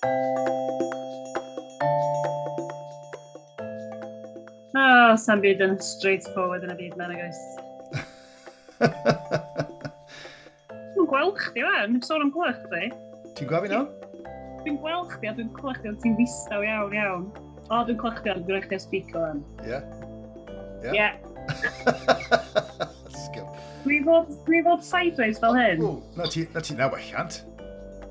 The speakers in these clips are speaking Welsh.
Oh, sa'n byd yn straightforward yn y byd mewn agos. Dwi'n gweld chdi fan, dwi'n sôn am clywed chdi. Ti'n gweld fi nawr? Dwi'n gweld chdi a dwi'n clywed chdi ond ti'n ddistaw iawn iawn. O, dwi'n clywed chdi ond dwi'n rhaid chdi speaker fan. Ie. Ie. Sgil. Dwi fod, dwi fod sideways fel hyn. O, na ti, na ti na wellant.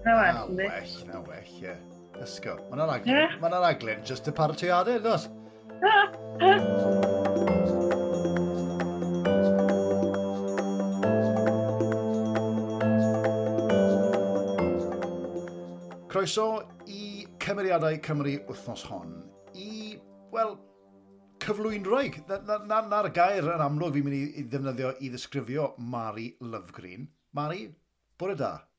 Na well, Na well, na well, ie. Ysgo, mae'n raglen, yeah. mae'n raglen just y paratiadau, dos. Croeso i cymeriadau Cymru wythnos hon. I, wel, cyflwynroig. Na'r na, na, na gair yn amlwg fi'n mynd i ddefnyddio i ddisgrifio Mari Lovegreen. Mari, bore da.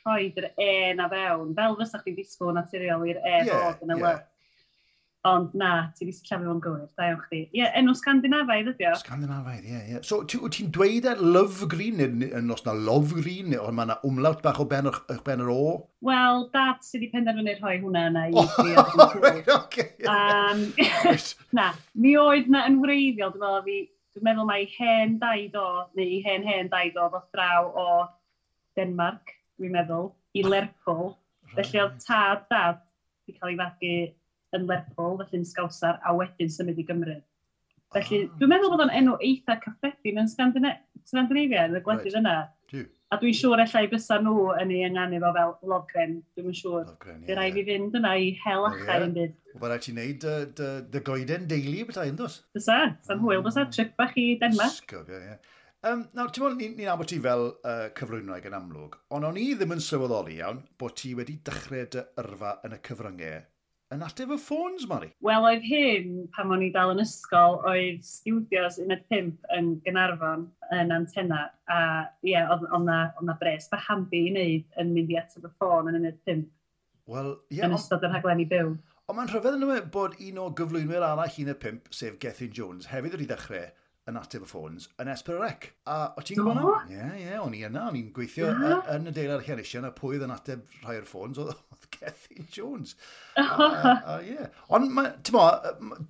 rhoi yr e na fewn, fel fysa chdi disgwyl naturiol i'r e yeah, fod yn y yeah. Ond na, ti wedi llafu fo'n gywir, da iawn chdi. Ie, yeah, enw Scandinafaidd ydi o. Scandinafaidd, ie, yeah, ie. Yeah. So, ti'n ti dweud e Love Green, yn os na Love Green, ond mae yna umlaut bach o ben, o'ch ben yr o? Wel, dad sydd wedi penderfynu rhoi hwnna yna i fi. Oh, right, okay. Um, na, mi oedd na yn wreiddiol, dwi'n meddwl fi, dwi'n meddwl mae hen daid o, neu i hen hen daid o, ddoth draw o Denmark dwi'n meddwl, i Lerpwl. Felly oedd tad dad wedi cael ei fagu yn Lerpwl, felly'n Sgawsar, a wedyn symud i Gymru. Felly, ah, dwi'n meddwl bod o'n enw eitha cyffredin yn Scandina Scandinavia, yn y gwledydd right. yna. A dwi'n siŵr allai bysa nhw yn ei ynganu fo fel Logren, dwi'n yn siŵr. Logren, ie. Yeah. Rai fi fynd yna i hel achau yn byd. Wel, rhaid ti'n neud dy goeden deulu bethau yn dos? Bysa, sa'n hwyl bysa, mm. trip bach i Denmark. Sgwb, ie, ie. Um, nawr, ti'n meddwl, ni'n ni nabod ti fel uh, cyfrwynwraig yn amlwg, ond o'n i ddim yn sylweddoli iawn bod ti wedi dechrau dy yrfa yn y cyfryngau yn ateb y ffôns, Mari? Wel, oedd hyn, pan o'n i dal yn ysgol, oedd studios un y pimp yn Gynarfon yn antenna, a ie, yeah, oedd na bres bach hambi i wneud yn mynd i ateb y ffôn yn un y pimp. Wel, ie. Yeah, yn ystod yr rhaglenni byw. Ond mae'n rhyfedd yn ymwneud bod un o gyflwynwyr arall un y pimp, sef Gethin Jones, hefyd wedi dechrau yn ateb y ffôns yn Esperec. A o ti'n gwybod hwnna? Ie, ie, o'n i yna, o'n i'n gweithio yeah. yn y deilad Cherisian a pwydd yn ateb rhai o'r ffôns oedd, oedd Cathy Jones. a, a, a, yeah. Ond, ti'n mo,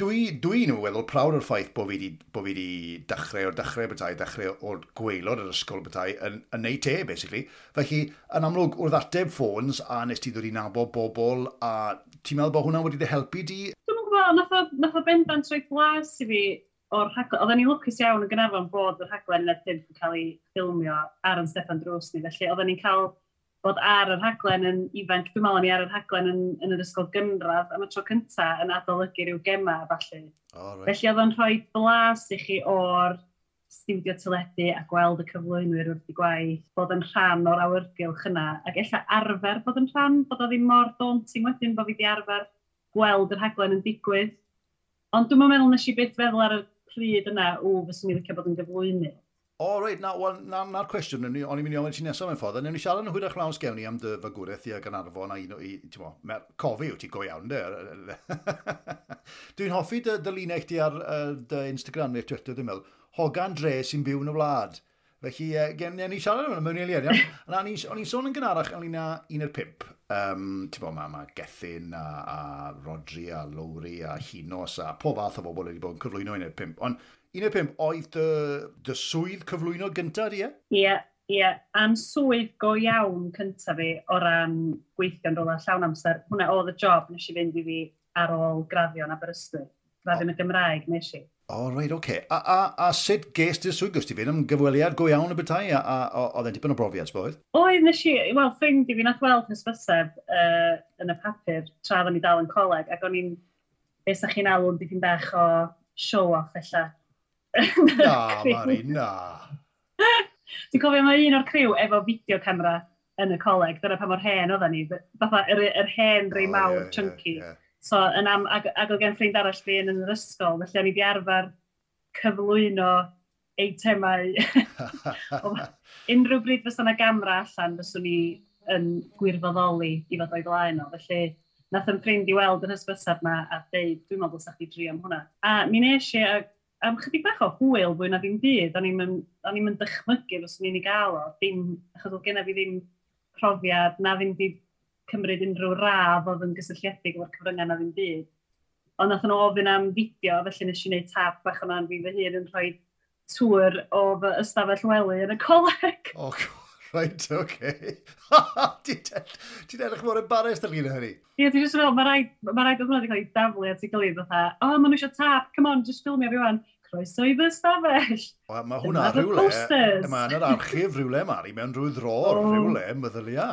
dwi, dwi'n weddol prawd o'r ffaith bod fi wedi, bo fi wedi dechrau o'r dechrau bethau, dechrau o'r gweilod yr ysgol bethau yn, yn neud te, basically. Felly, yn amlwg wrth ateb ffôns a nes ti ddod i nabod bobl a ti'n meddwl bod hwnna wedi dy helpu di? Dwi'n gwybod, nath o bendant roi glas i fi o'r rhaglen, oedden ni lwcus iawn yn gynnafon bod y rhaglen yn edrych yn cael ei ffilmio ar yn Stefan Drws ni, felly oedden ni'n cael bod ar y rhaglen yn ifanc, dwi'n meddwl ni ar y rhaglen yn, yn yr ysgol gynradd am y tro cynta yn adolygu rhyw gema falle. Oh, right. Felly oedd o'n rhoi blas i chi o'r studio teledu a gweld y cyflwynwyr wrth i gwaith, bod yn rhan o'r awyrgylch yna, ac ella arfer bod yn rhan, bod o ddim mor daunting wedyn bod fi wedi arfer gweld yr rhaglen yn digwydd. Ond dwi'n meddwl nes i byth feddwl ar y pryd yna, o, fyswn i'n licio bod yn gyflwynu. O, oh, reit, na'r na, na, na cwestiwn o'n i'n mynd i ofyn ti nesaf mewn ffordd. Newn ni siarad yn hwyrach lawn sgewn ni am dy fagwraeth i ag yn arfon a un i, ti'n mo, mer cofi yw ti go iawn, de. Dwi'n hoffi dy, dy lunau ti ar uh, dy Instagram neu Twitter, dwi'n meddwl, hogan dre sy'n byw yn y wlad. Felly, uh, gen ni siarad yma mewn eiliad. O'n i'n sôn yn gynharach, o'n i'n un o'r pimp. Um, Ti'n bod, mae ma Gethin a, a Rodri a Lowry a Hinos a pob fath o bobl wedi bod yn cyflwyno un o'r pimp. Ond un o'r pimp oedd dy, dy swydd cyflwyno gyntaf, e? ie? Ie, yeah, ie. Yeah. A'n swydd go iawn cyntaf fi o ran gweithio'n rola llawn amser. Hwna oedd y job nes i fynd i fi ar ôl graddio yn Aberystwyth. Graddio yn y Gymraeg nes i. O, oh, right, oce. Okay. A, a, a sut ges ti'r swydd gwrs ti fynd am gyfweliad go iawn y bethau? A, a, a oedd e'n tipyn o brofiad, sboedd? Oedd, nes i, wel, ffrind i fi nath weld hysbyseb uh, yn y papur tra o'n i dal yn coleg, ac o'n i'n, beth chi'n alw'n dipyn bach o show-off, ella. na, Mari, na. Dwi'n cofio mae un o'r criw efo fideo camera yn y coleg, dyna pa mor hen oedden ni, fatha yr, yr hen rei oh, mawr, yeah, chunky. Yeah, yeah. So, yn am, ag, ag oedd gen ffrind arall fi yn yr ysgol, felly o'n i wedi arfer cyflwyno eitemau. unrhyw bryd fysa yna gamra allan, fyswn ni yn gwirfoddoli i fod o'i flaen o. Felly, nath yn ffrind i weld yr hysbysad yma a dweud, dwi'n meddwl sa'ch chi dri am hwnna. A mi nes i, am chydig bach o hwyl fwy na ddim byd, o'n i'n mynd dychmygu fos ni'n ei gael o, dim, achos oedd genna fi ddim profiad, na ddim byd cymryd unrhyw radd oedd yn gysylltiedig o'r cyfryngau na ddim byd. Ond nath nhw ofyn am fideo, felly nes i wneud tap bach yna fi fy hun yn rhoi tŵr o fy ystafell wely yn y coleg. Oh, right, oce. Ti'n edrych mor embarrassed ar gyda hynny? Ie, ti'n just fel, mae rhaid, mae rhaid oedd hwnna wedi cael ei daflu at ei gilydd fatha, o, oh, maen nhw eisiau tap, come on, just filmio fi wan croeso i fy stafell. Mae hwnna rhywle, mae yn yr archif rhywle, Mari, mewn rhyw ddror oh. rhywle, meddylia.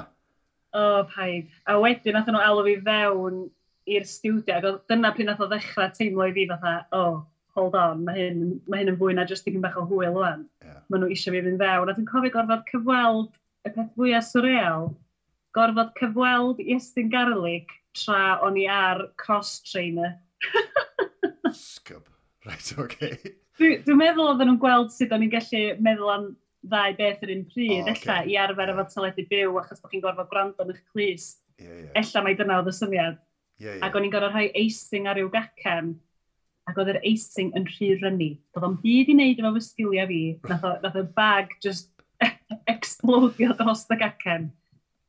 O, oh, paid. A wedyn nath nhw alw fi fewn i'r stiwdio, ac dyna pryd nath o ddechrau teimlo i fi fatha, o, oh, hold on, mae hyn, ma hyn yn fwy na jyst dipyn bach o hwyl o'n. Yeah. Mae nhw eisiau fi fynd fewn, a dwi'n cofio gorfod cyfweld y peth fwyaf surreal, gorfod cyfweld Iestyn Garlic tra o'n i ar cross-trainer. Sgwb. Right, okay. Dwi'n dwi meddwl oedden nhw'n gweld sut o'n i'n gallu meddwl am ddau beth yr un pryd, oh, okay. i arfer efo teledu byw achos bod chi'n gorfod gwrando yn eich clust. Yeah, yeah. Ella mae dyna oedd y syniad. Yeah, yeah. Ac o'n i'n gorfod rhoi eising ar yw gacen, ac oedd yr eising yn rhy rynnu. Doedd o'n byd i wneud efo fy sgiliau fi, nath, o, nath y bag just explodio dros y gacen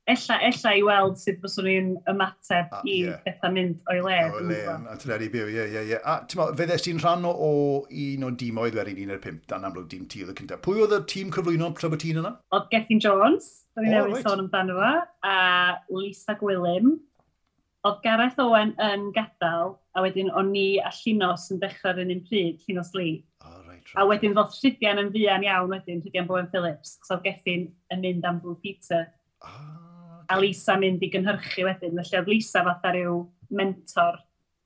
ella, ella i weld sut byswn ni'n ymateb ah, i yeah. pethau mynd o'i le. O'i le, a ti'n eri byw, ie, ie, ie. A ti'n meddwl, feddes ti'n rhan o, o un o dîmoedd wedyn un o'r pimp, dan amlwg dîm ti oedd y cyntaf. Pwy oedd y tîm cyflwyno tra bod ti'n yna? Oedd Gethin Jones, da ni'n newid sôn amdano fo, a Lisa Gwilym. Oedd Gareth Owen yn gadael, a wedyn o'n ni a Llinos yn dechrau'r un un pryd, Llinos Lee. Oh, right, right. A wedyn ddodd Llydian yn fuan iawn wedyn, Llydian Bowen Phillips, so oedd Gethin yn mynd am Blue Peter. Ah a Lisa mynd i gynhyrchu wedyn. Felly oedd Lisa fatha rhyw mentor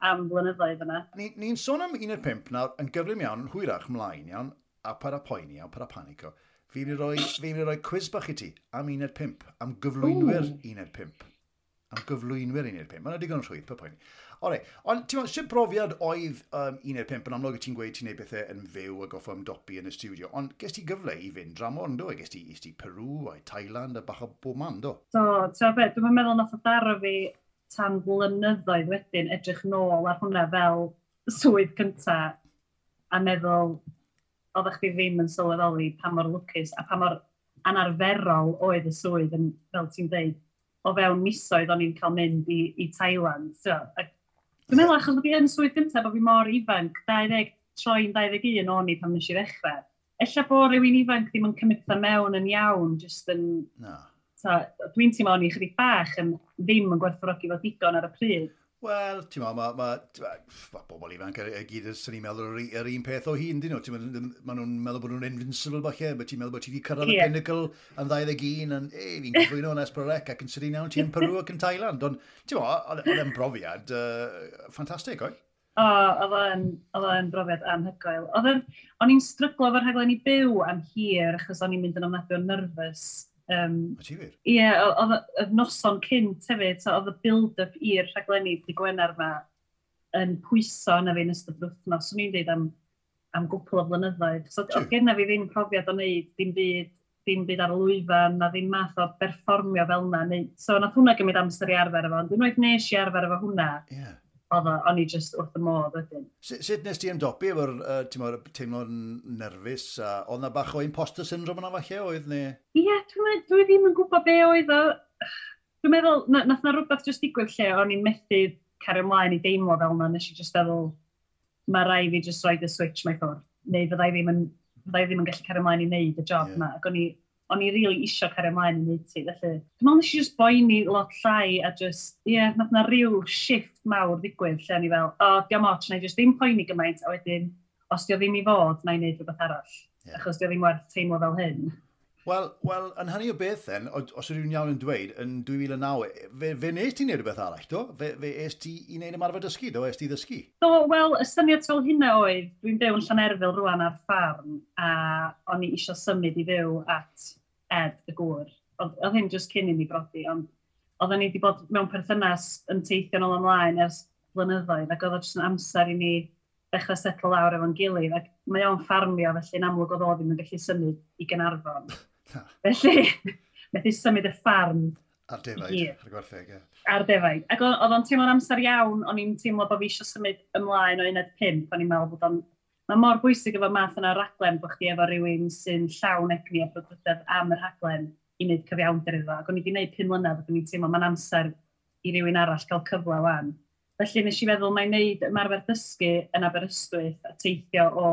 am flynyddoedd yna. Ni'n ni, ni sôn am 1 o'r nawr yn gyflym iawn, hwyrach mlaen iawn, a para poeni iawn, para panico. Fi'n i roi, fi roi cwiz bach i ti am 1 o'r pimp, am gyflwynwyr 1 o'r 5. Am gyflwynwyr 1 o'r 5. Mae'n digon rhwydd, pa poeni. Right. Ond ti'n meddwl, sy'n brofiad oedd um, un o'r pimp yn amlwg ti'n gweud ti'n gwneud pethau yn fyw a goffa ymdopi yn y studio, ond ges ti gyfle i fynd dramor yn do? Ges ti, ges ti Peru a Thailand a bach o bob man do? Do, ti'n meddwl, dwi'n meddwl nath o daro fi tan blynyddoedd wedyn edrych nôl ar hwnna fel swydd cynta a meddwl oeddech chi ddim yn sylweddoli pa mor lwcus a pa mor anarferol oedd y swydd yn, fel ti'n dweud, o fewn misoedd o'n i'n cael mynd i, i Thailand. So, ac Dwi'n meddwl achos bod i yn swydd gyntaf bod fi mor ifanc, 20, troi'n 21 o'n i pan nes i ddechrau. Ella bod rhywun ifanc ddim yn cymryd mewn yn iawn, just yn... No. Dwi'n teimlo o'n i chydig bach yn ddim yn gwerthfawrogi fod digon ar y pryd. Wel, ti'n meddwl, mae ma, ma, ma bobl ifanc y gyd sy'n ni'n meddwl yr yr un peth o hun, dyn nhw. Maen nhw'n meddwl bod nhw'n invincible falle, bod ti'n meddwl bod ti wedi cyrraedd yeah. y pinnacle yn 21, yn, e, fi'n gyflwyno yn Esbrorec ac yn sy'n iawn, ti'n Peru ac yn Thailand. Ond, ti'n meddwl, oedd e'n brofiad uh, ffantastig, o'i? O, oedd e'n brofiad anhygoel. O'n i'n stryglo efo'r rhaglen i byw am hir, achos o'n i'n mynd yn ofnadwy o nerfus Um, Ie, yeah, oedd y noson cynt hefyd, so oedd y build-up i'r rhaglenni di Gwener yma yn pwyso yna fi'n ystod wythnos. Swn i'n dweud am, am gwpl o flynyddoedd. So oedd genna fi ddim profiad o wneud dim byd, dim byd ar y lwyfan, na ddim math o berfformio fel yna. So nath hwnna gymryd amser i arfer efo, ond unwaith nes i arfer efo hwnna, yeah oedd o'n i just wrth y modd ydyn. Sut nes ti ymdopi efo'r uh, teimlo'n nerfus? Uh, oedd na bach o imposter syndrome yna falle oedd ni? Ie, yeah, dwi, dwi ddim yn gwybod be oedd o. Dwi'n meddwl, na, nath na rhywbeth jyst digwydd lle o'n i'n methu cario ymlaen i deimlo fel yna. Nes i just feddwl, mae rai fi just roed y switch mae ffwrdd. Neu fyddai ddim yn, fyddai ddim yn gallu cario ymlaen i wneud y job yma. Yeah. Ac o'n i o'n i rili really isio cario ymlaen yn neud ti. Felly, dwi'n meddwl nes i just boeni lot llai a just, ie, yeah, nath na rhyw shift mawr ddigwydd lle o'n i fel, o, oh, diolch moch, na i just ddim poeni gymaint, a wedyn, os di o ddim i fod, na i wneud rhywbeth arall. Yeah. Achos di o ddim werth teimlo fel hyn. Wel, wel, yn hynny o beth then, os ydw'n iawn yn dweud, yn 2009, fe, fe nes ti'n neud rhywbeth arall, do? Fe, fe es ti i wneud ymarfer dysgu, do? Es ti ddysgu? Do, wel, y syniad fel hynna oedd, dwi'n byw yn Llanerfil rwan ar ffarm, a o'n i eisiau symud i fyw at Ed y gŵr. Oedd hyn jyst cyn i ni brodi, ond oedden ni wedi bod mewn perthynas yn teithio nôl ymlaen ers blynyddoedd, ac oedd jyst yn amser i ni dechrau setlo lawr efo'n gilydd, ac mae o'n ffarmio, felly yn amlwg oedd o ddim yn gallu symud i Gynarfon. felly, methu symud y ffarm Ar defaid, ar gwertheg, ie. Ar defaid. Ac oedd o'n teimlo'n amser iawn, o'n i'n teimlo bod fi eisiau symud ymlaen o uned pimp, o'n i'n meddwl bod o'n Mae mor bwysig efo math yna raglen bod chdi efo rhywun sy'n llawn egni o brodwydedd am y rhaglen i wneud cyfiawnder iddo. Ac o'n i wedi gwneud 5 mlynedd ac o'n i'n teimlo mae'n amser i rywun arall gael cyfle wan. Felly nes i feddwl mae'n neud ymarfer dysgu yn Aberystwyth a teithio o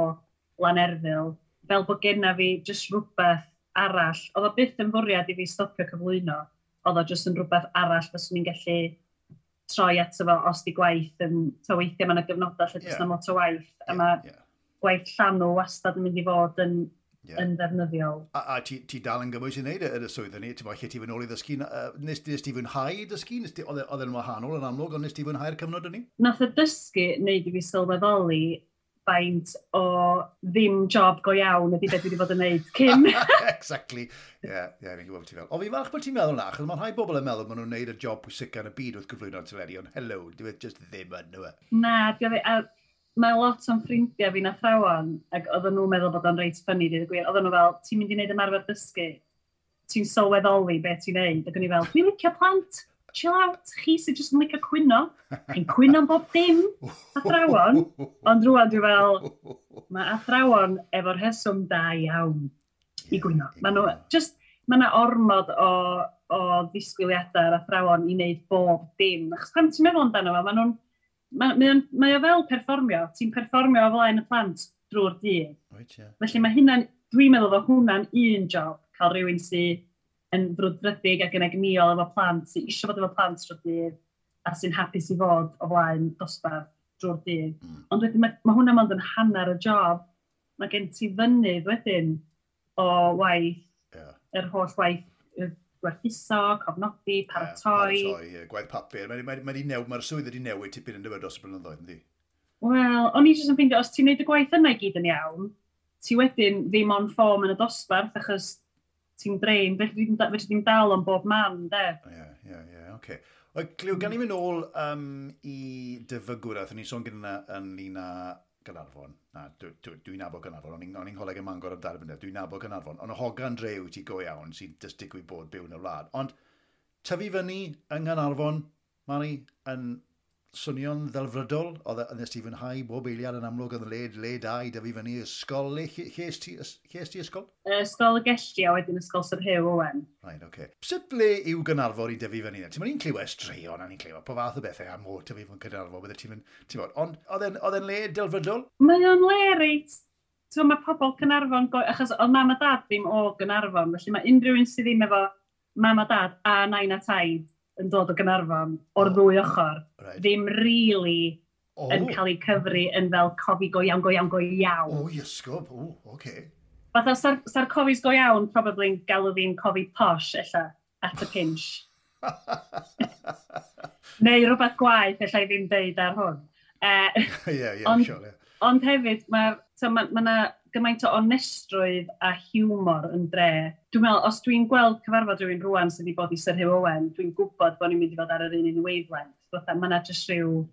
Lanerfil, fel bod genna fi jyst rhywbeth arall. Oedd o byth yn fwriad i fi stopio cyflwyno. Oedd o jyst yn rhywbeth arall fyswn i'n gallu troi ato fo os di gwaith yn tyweithio. Mae yna gyfnodau lle yeah. na lot o waith. Yeah, a mae yeah gwaith llanw wastad yn mynd i fod yn, yeah. yn ddefnyddiol. A, a ti, ti dal yn gymwys i wneud e ar y swydd ni, ti'n bod lle ti fy nôl i ddysgu, uh, nes, nes ti fwynhau i ddysgu? E- oedd e'n wahanol yn amlwg, ond nes ti fwynhau'r cyfnod yn ni? Nath y dysgu wneud i fi sylweddoli faint o ddim job go iawn ydy beth dwi wedi bod yn neud cyn. exactly. Ie, yeah, yeah, fi'n gwybod beth ti'n fel. O, fi'n falch bod ti'n meddwl na, achos mae rhai bobl yn meddwl maen nhw'n neud y job pwysig ar y byd wrth gyflwyno'n teledu, ond hello, dwi e just ddim yn nhw. Na, dwi mae lot o'n ffrindiau fi'n athrawon, ac oedden nhw'n meddwl bod o'n reit ffynnu, dweud gwir. Oedden nhw fel, ti'n mynd i wneud ymarfer dysgu, ti'n sylweddoli beth ti'n neud, ac o'n i fel, dwi'n licio plant, chill out, chi sy'n just yn licio cwyno, chi'n cwyno bob dim, athrawon, ond rwan dwi fel, mae athrawon efo'r heswm da iawn i gwyno. Mae nhw, just, mae yna ormod o, o ddisgwyliadau ar athrawon i wneud bob dim, achos pan ti'n meddwl amdano fo, mae nhw'n, mae, mae, o, fel perfformio, ti'n perfformio o flaen y plant drwy'r dydd. Right, yeah. Felly mae hynna'n, dwi'n meddwl fod hwnna'n un job, cael rhywun sy'n yn frwdfrydig ac yn egniol efo plant, sy'n eisiau fod efo plant drwy'r dydd, a sy'n hapus i fod o flaen dosbarth drwy'r dydd. Mm. Ond wedyn mae, mae hwnna mond yn hanner y job, mae gen ti fynydd wedyn o waith, yeah. yr holl waith gwerthuso, cofnodi, paratoi. Yeah, paratoi, yeah, gwaith papur. Mae'r mae, mae, mae new, mae swydd wedi newid tipyn yn dyfod dros y blynyddoedd, ynddi? Wel, o'n i jyst yn ffeindio, os ti'n neud y gwaith yna i gyd yn iawn, ti wedyn ddim on ffom yn y dosbarth, achos ti'n drein, fedri ddim dal on bob man, de. Ie, ie, ie, oce. Cliw, gan i mynd ôl um, i dyfygwr, a ni sôn gyda yn luna Gynarfon. Na, dwi'n dwi, dwi nabod Gynarfon. O'n i'n holeg y mangor am darbenedd. Dwi'n nabod Gynarfon. Ond y hogan drew ti go iawn sy'n dysdigwy bod byw yn y wlad. Ond tyfu fyny yng Nghanarfon, Mari, yn swnio'n ddelfrydol, oedd yn ti fwynhau bob eiliad yn amlwg yn le, le dau, i dyfu fyny ysgol, le lle ti, ti ysgol? Ysgol y gestri a wedyn ysgol Sir Hew Owen. Rhaid, oce. Okay. Sut ble yw Gynarfor i dyfu fyny? Ti'n mynd i'n clywed straeon a ni'n clywed po fath o bethau am o tyfu fy'n Gynarfor, bydde ti'n mynd, ond oedd e'n le delfrydol? Mae o'n le reit So mae pobl Cynarfon, achos oedd mam a dad ddim o Gynarfon, felly mae unrhyw un sydd ddim efo mam a dad a nain a taid yn dod o Gynarfon o'r ddwy ochr right. ddim really oh. yn cael ei cyfru yn fel cofi go iawn, go iawn, go iawn. O, oh, iesgob, o, oh, oce. Okay. Fatha, sa'r, sa cofis go iawn, probably yn galw fi'n cofi posh, ella, at y pinch. Neu rhywbeth gwaith, ella i ddim deud ar hwn. Uh, yeah, yeah, ond, sure, yeah. ond hefyd, mae so, ma, ma na gymaint o onestrwydd a hiwmor yn dre. Dwi'n meddwl, os dwi'n gweld cyfarfod rhywun rwan sydd wedi bod i Sir Hugh Owen, dwi'n gwybod bod ni'n mynd i fod ar yr un un wavelength fatha, mae yna jyst rhyw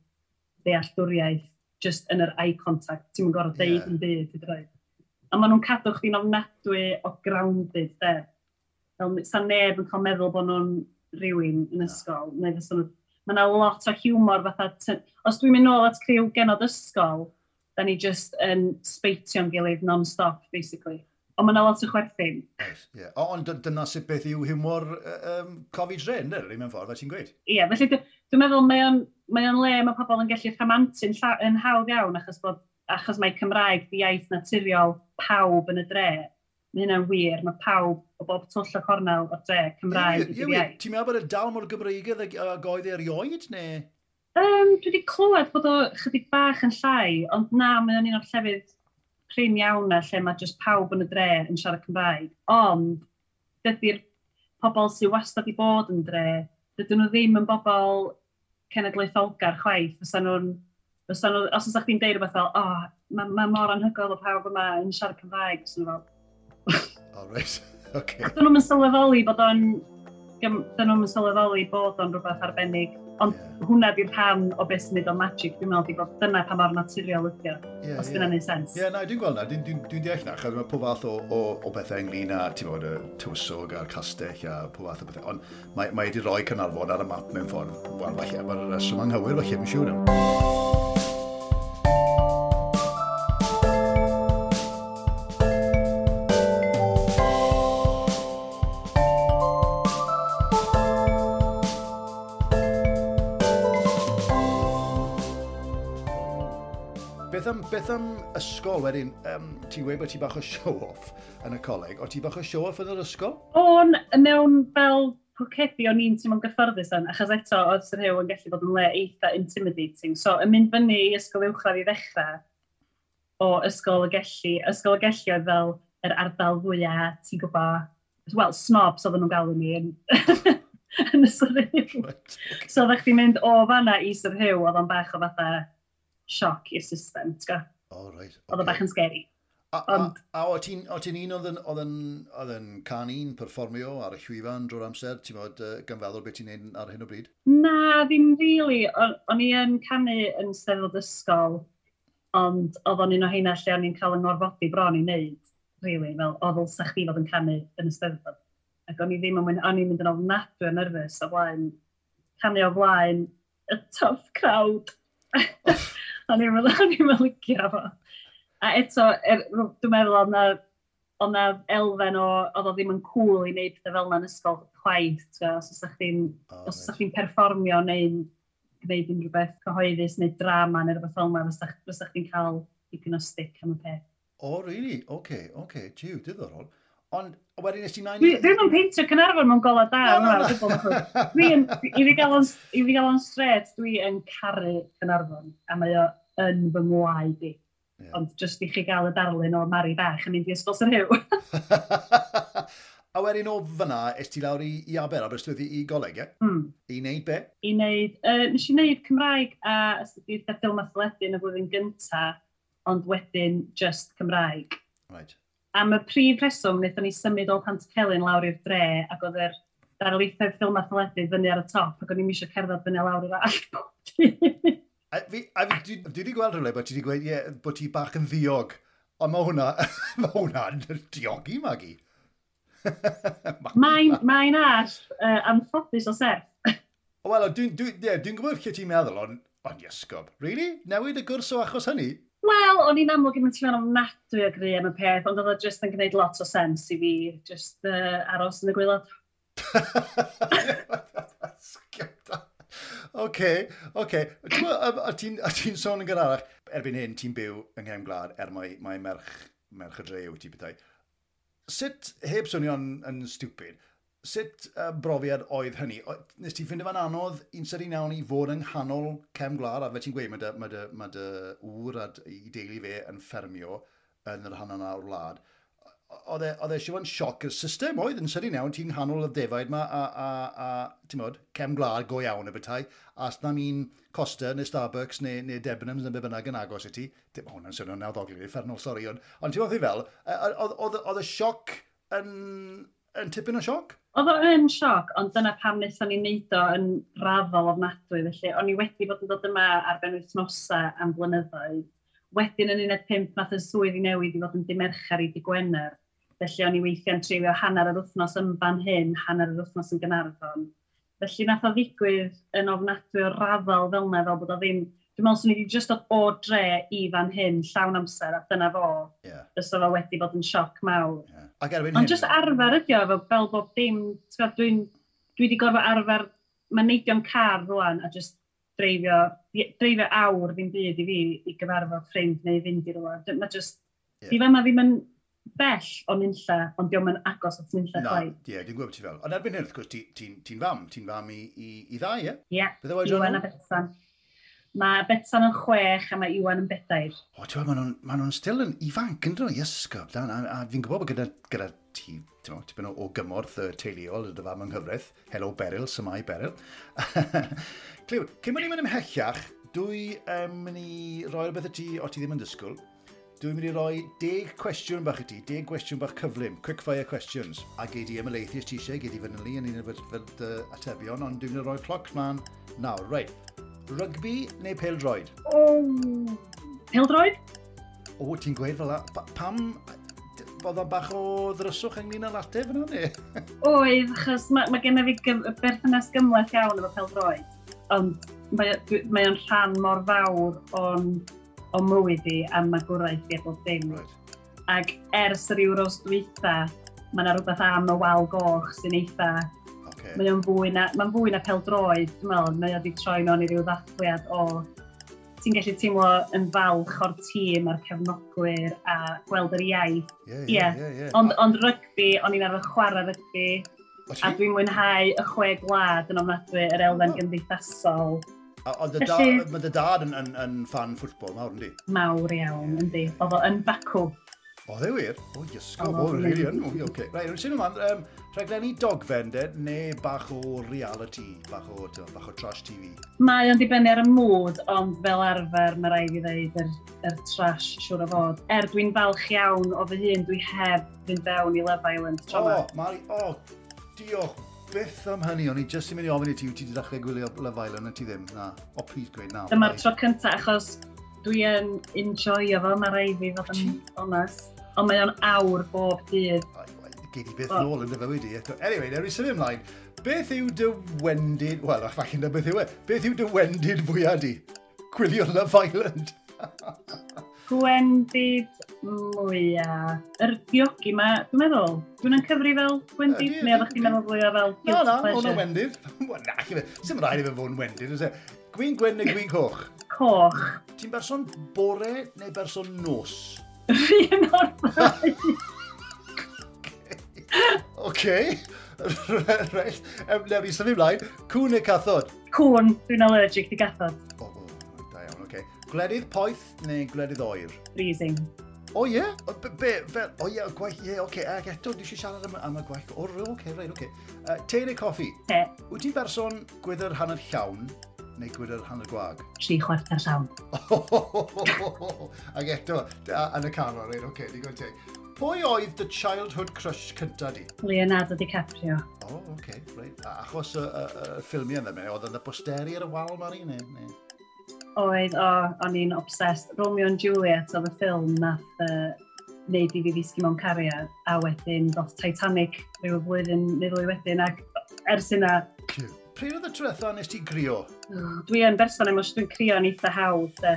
ddealltwriaeth just yn yr eye contact, ti'n mynd gorfod deud yn byd, ti'n dweud. A maen nhw'n cadw chdi'n ofnadwy o grounded, de. Fel, sa neb yn cael meddwl bod nhw'n rhywun yn ysgol, neu fysa nhw... Mae yna lot o hiwmor fatha... Os dwi'n mynd nôl at criw genod ysgol, da ni just yn speitio'n gilydd non-stop, basically ond mae yna lot o chwerthin. Yeah. O, ond dyna sut beth yw humor um, Covid Ren, dyna mewn ffordd, fe ti'n gweud? Ie, yeah, felly dwi'n meddwl mae o'n, mae on le mae pobl yn gallu rhamantu'n yn hawdd iawn achos, bod, achos mae Cymraeg di iaith naturiol pawb yn y dre. Mae hynna'n wir, mae pawb o bob twll o cornel o'r dre Cymraeg yeah, yeah, Ti'n meddwl bod y dal mor Gymreigedd a goedd e erioed, neu? Um, dwi wedi clywed bod o chydig bach yn llai, ond na, mae o'n un o'r llefydd prin iawn na lle mae jyst pawb yn y dre yn siarad Cymraeg. Ond, dydy'r pobl sy'n wastad i bod yn dre, dydyn nhw ddim yn bobl cenedlaetholgar chwaith. Fysa nhw'n, fysa nhw, os ydych chi'n deud rhywbeth fel, o, oh, mae ma mor anhygoel o pawb yma yn siarad Cymraeg, fysa nhw'n fel... All right, okay. Dyn nhw'n sylweddoli bod o'n... Dyn nhw'n sylweddoli bod o'n rhywbeth arbennig Ond yeah. hwnna di'r rhan o beth sy'n neud o magic, dwi'n meddwl, di bod dyna pa mor naturiol ydi o, yeah, os yeah. dyna neud sens. Ie, yeah, na, dwi'n gweld na, dwi'n dwi, dwi deall na, chos mae pob fath o, o, o bethau ynglyn â, ti'n bod, y tywysog a'r castell a pob fath o bethau, ond mae, mae wedi rhoi Cynarfon ar y map mewn ffordd, wel, falle, mae'r reswm anghywir, falle, mi'n siŵr. Ie. am, beth am ysgol wedyn? Um, ti'n gweud bod ti bach o show-off yn y coleg. O ti bach o show-off yn yr ysgol? O'n, mewn fel pocebi o'n i'n teimlo'n gyfforddus yn, achos eto oedd sy'n rhyw yn gallu bod yn le eitha intimidating. So, yn mynd fyny i ysgol uwchradd i ddechrau o ysgol y gellu, ysgol y gellu oedd fel yr ardal fwyaf, ti'n gwybod, wel, snobs oedden nhw'n galw ni yn, yn ysgol So, oeddech chi'n mynd o fanna i Sir Hyw, oedd o'n bach o fatha sioc i'r system, ti'n gwybod? O, oh, right. Oedd o bach yn scary. A, a, Ond... a, a o ti'n un oedd yn can un perfformio ar y llwyfan drwy'r amser, ti'n bod uh, ganfeddwl beth ti'n neud ar hyn o bryd? Na, ddim really. O'n i yn canu yn steddfod ysgol, ond oedd o'n un o heina lle o'n i'n cael yng ngorfodi bron i wneud, really, fel o ddylsa chdi fod yn canu yn y steddfod. Ac o'n i ddim yn mynd, o'n i'n mynd yn ofnadwy yn nerfus o blaen, canu o blaen, y tough crowd o'n i'n meddwl o'n i'n licio fo. A eto, er, dwi'n meddwl o'na o'n na elfen o, oedd o ddim yn cool i wneud pethau fel yna yn ysgol chwaith, os ydych chi'n oh, os right. chi'n perfformio neu'n gwneud unrhyw beth cyhoeddus neu drama neu rhywbeth fel yma, os ydych chi'n cael digon o stick am y peth. O, oh, really? Oce, okay, oce, okay. jiw, diddorol. Ond wedyn nes ti nain... Dwi'n yn peintio Cynarfon mewn gola da. No, no, no. Dwi'n, i fi gael o'n straight, dwi yn caru Cynarfon. A mae o yn fy ngwaed i. Yeah. Ond jyst i chi gael y darlun o Mari Bach yn mynd i ysgol sy'n hyw. a wedyn o fyna, est ti lawr i, i Aber Aberystwyth i, i goleg, e? Mm. I wneud be? I wneud, uh, nes i wneud Cymraeg a ystydiaethau ffilm a theledu y flwyddyn gyntaf, ond wedyn just Cymraeg. Right. Am y prif reswm, wnaethon ni symud o Pant Celyn lawr i'r dre, ac oedd yr darlithau ffilm a theledu fyny ar y top, ac o'n i'n eisiau cerdded fyny lawr i'r all. A fi, a fi, dwi, dwi wedi gweld rhywle bod ti wedi gweud, yeah, bod ti bach yn ddiog. Ond mae hwnna, mae hwnna'n diogi, Magi. Mae'n mae ar uh, anffodus o sef. Wel, dwi'n dwi, yeah, dwi gwybod lle ti'n meddwl, ond on iesgob. Really? Newid y gwrs o achos hynny? Wel, o'n i'n amlwg yn ti'n meddwl ofnadwy o gry am y peth, ond oedd o just yn gwneud lot o sens i fi, just uh, aros yn y gwylod. Sgybda. Oce, oce. A ti'n ti sôn yn gyrarach, erbyn hyn, ti'n byw yng Nghefn Gwlad er mae, mae merch, merch y dre yw ti bethau. Sut, heb swnio'n yn stupid, sut uh, brofiad oedd hynny? O, nes ti'n ffindio fan anodd un sy'n un i fod yng nghanol cefn gwlad, a fe ti'n gweud mae dy, mae dy, mae dy wr a i deulu fe yn ffermio yn yr hanner o'r wlad. E, oedd e eisiau yn sioc y system oedd yn sydyn iawn, ti'n nghanol y defaid ma a, a, a ti'n modd, cem glad go iawn y bethau, a os na mi'n Costa neu Starbucks neu, neu Debenhams neu be bynnag yn agos i ti, dim hwn yn swnio'n nawddoglu, effernol, sori, ond, ond ti'n modd i fel, e, e, oedd y sioc yn, yn tipyn o sioc? Oedd o yn sioc, ond dyna pam wnaethon ni wneud o yn raddol ofnadwy felly. O'n i wedi bod yn dod yma ar ben wythnosau am blynyddoedd Wedyn yn 15 nath y swydd i newid i fod yn dimerchar i di Gwener. Felly o'n i weithiau'n trefio hanner yr wythnos yn fan hyn, hanner yr wythnos yn Gynarfon. Felly nath o ddigwydd yn ofnadwy o raddol fel yna fel bod o ddim... Dwi'n meddwl swn i wedi just dod o dre i fan hyn llawn amser a dyna fo. Yeah. Ys o wedi bod yn sioc mawr. Yeah. Ond hyn... just arfer ydi o fel bob dim. Dwi'n dwi wedi gorfod arfer... Mae neidio'n car rwan a just dreifio, dreifio awr ddim byd i fi i gyfarfod ffrind neu fynd i rhywle. Mae just, yeah. di fama ddim yn bell o nynlla, ond diolch yn agos at nynlla no, chwaith. Ie, yeah, dwi'n gwybod ti fel. Ond erbyn hyn, wrth gwrs, ti'n ti, ti fam, ti'n fam i, i, i ddau, ie? Ie, e, Iwan a Betsan. Mae Betsan yn chwech a mae Iwan yn bedair. O, ti'n gwybod, maen nhw'n ma still yn ifanc yn dod i ysgob, dan, a, a fi'n gwybod bod gyda, gyda ti Tew, tipyn o, o gymorth uh, teuluol y dyfam yng Nghyfraith. Helo Beryl, symau Beryl. Clyw, cyn mynd i mynd ymhellach, dwi um, mynd i roi rhywbeth y ti o ti ddim yn disgwyl. Dwi'n mynd i roi 10 cwestiwn bach i ti, 10 cwestiwn bach cyflym, quick fire questions. A gei di ymlaethu os ti eisiau, gei di fanylu yn un o'r uh, atebion, ond dwi'n mynd i roi cloc man nawr. Right, rygbi neu peldroed? O, oh, peldroed? O, ti'n gweud fel la. Pa, Pam, bod o'n bach o ddryswch ynglyn â latte fyna ni? Oedd, achos mae, ma gen i fi gym, berthynas gymlaeth iawn efo pelfroed, ond mae, mae o'n rhan mor fawr o'n, o mywyd i a mae gwraith i bob dim. Right. Ac ers yr euros dwytha, mae yna rhywbeth am y wal goch sy'n eitha okay. Mae o'n fwy na, mae'n fwy na peldroed, dwi'n meddwl, mae o wedi troi mewn i ryw ddathliad o ti'n gallu teimlo yn falch o'r tîm a'r cefnogwyr a gweld yr iaith. Ie, yeah, yeah, yeah. Ond, ond rygbi, o'n i'n arfer chwarae rygbi, a dwi'n mwynhau y chwe gwlad yn ofnadwy yr elfen oh. gymdeithasol. Ond Felly... mae dy dad yn, yn, yn fan ffwtbol mawr, yndi? Mawr iawn, yndi. Oedd o yn bacw. O, dde wir? O, ysgo, o, rili yn mwy, oce. Rai, rwy'n sy'n ymlaen, um, rhaglenni dogfen de, neu bach o reality, bach o, tyma, bach o trash TV? Mae o'n dibynnu ar y mood, ond fel arfer mae rai fi ddeud yr, yr trash, siwr o fod. Er dwi'n falch iawn o fy hun, dwi heb fynd fewn i Love Island tro O, Mari, o, diolch byth am hynny, o'n i jyst yn mynd i ofyn i ti, wyt ti wedi dechrau gwylio Love Island, a ti ddim, na. O, please, gweud na. Dyma'r tro cyntaf, achos dwi yn enjoyo fo, mae rai fi fod yn onest. Ond mae o'n awr bob dydd. Gyd i beth oh. nôl yn dy fywyd i. Anyway, nawr i symud ymlaen. Beth yw dy wendid... Wel, falle na beth yw e. Beth yw dy wendid fwyaf di? Gwylio Love Island. gwendid mwyaf. Yr diogi ma, dwi'n meddwl, dwi'n yn cyfri fel gwendid, neu oeddech chi'n meddwl fwyaf fel guilty No, no, hwnna wendid. Na, sy'n rhaid i fe fod yn wendid, ys e. Gwyn gwen neu gwyn coch? Coch. Ti'n berson bore neu berson nos? Fi yn orffen. Oce. Reit. Nawr i symud ymlaen. Cwn neu cathod? Cwn. Dwi'n allergic i gathod. O, o, da iawn, oce. Gwledydd poeth neu gwledydd oer? Freezing. O ie? Be, fel, o ie, gwaith, ie, oce. Ac eto, dwi eisiau siarad am, am y gwaith. O, oce, reit, oce. Te neu coffi? Te. Wyt ti'n berson gwydr hanner llawn neu gwydr hanner gwag? Tri chwarter llawn. Ac eto, yn y canol, o'r oce, okay, digon teg. Pwy oedd the childhood crush cynta di? Leonardo DiCaprio. O, oh, oce, okay, right. A achos y, y, y ffilmiau yna, oedd yn y posteri ar y wal ma'r un, neu? Oedd, o, o'n i'n obsessed. Romeo and Juliet oedd y ffilm nath uh, neud i fi ddisgu mewn cariad, a wedyn ddoth Titanic ryw flwyddyn neu ddwy wedyn, ac ers yna, pryd oedd y trwetha nes ti grio? Dwi yn berson emos, dwi'n crio yn eitha hawdd. De.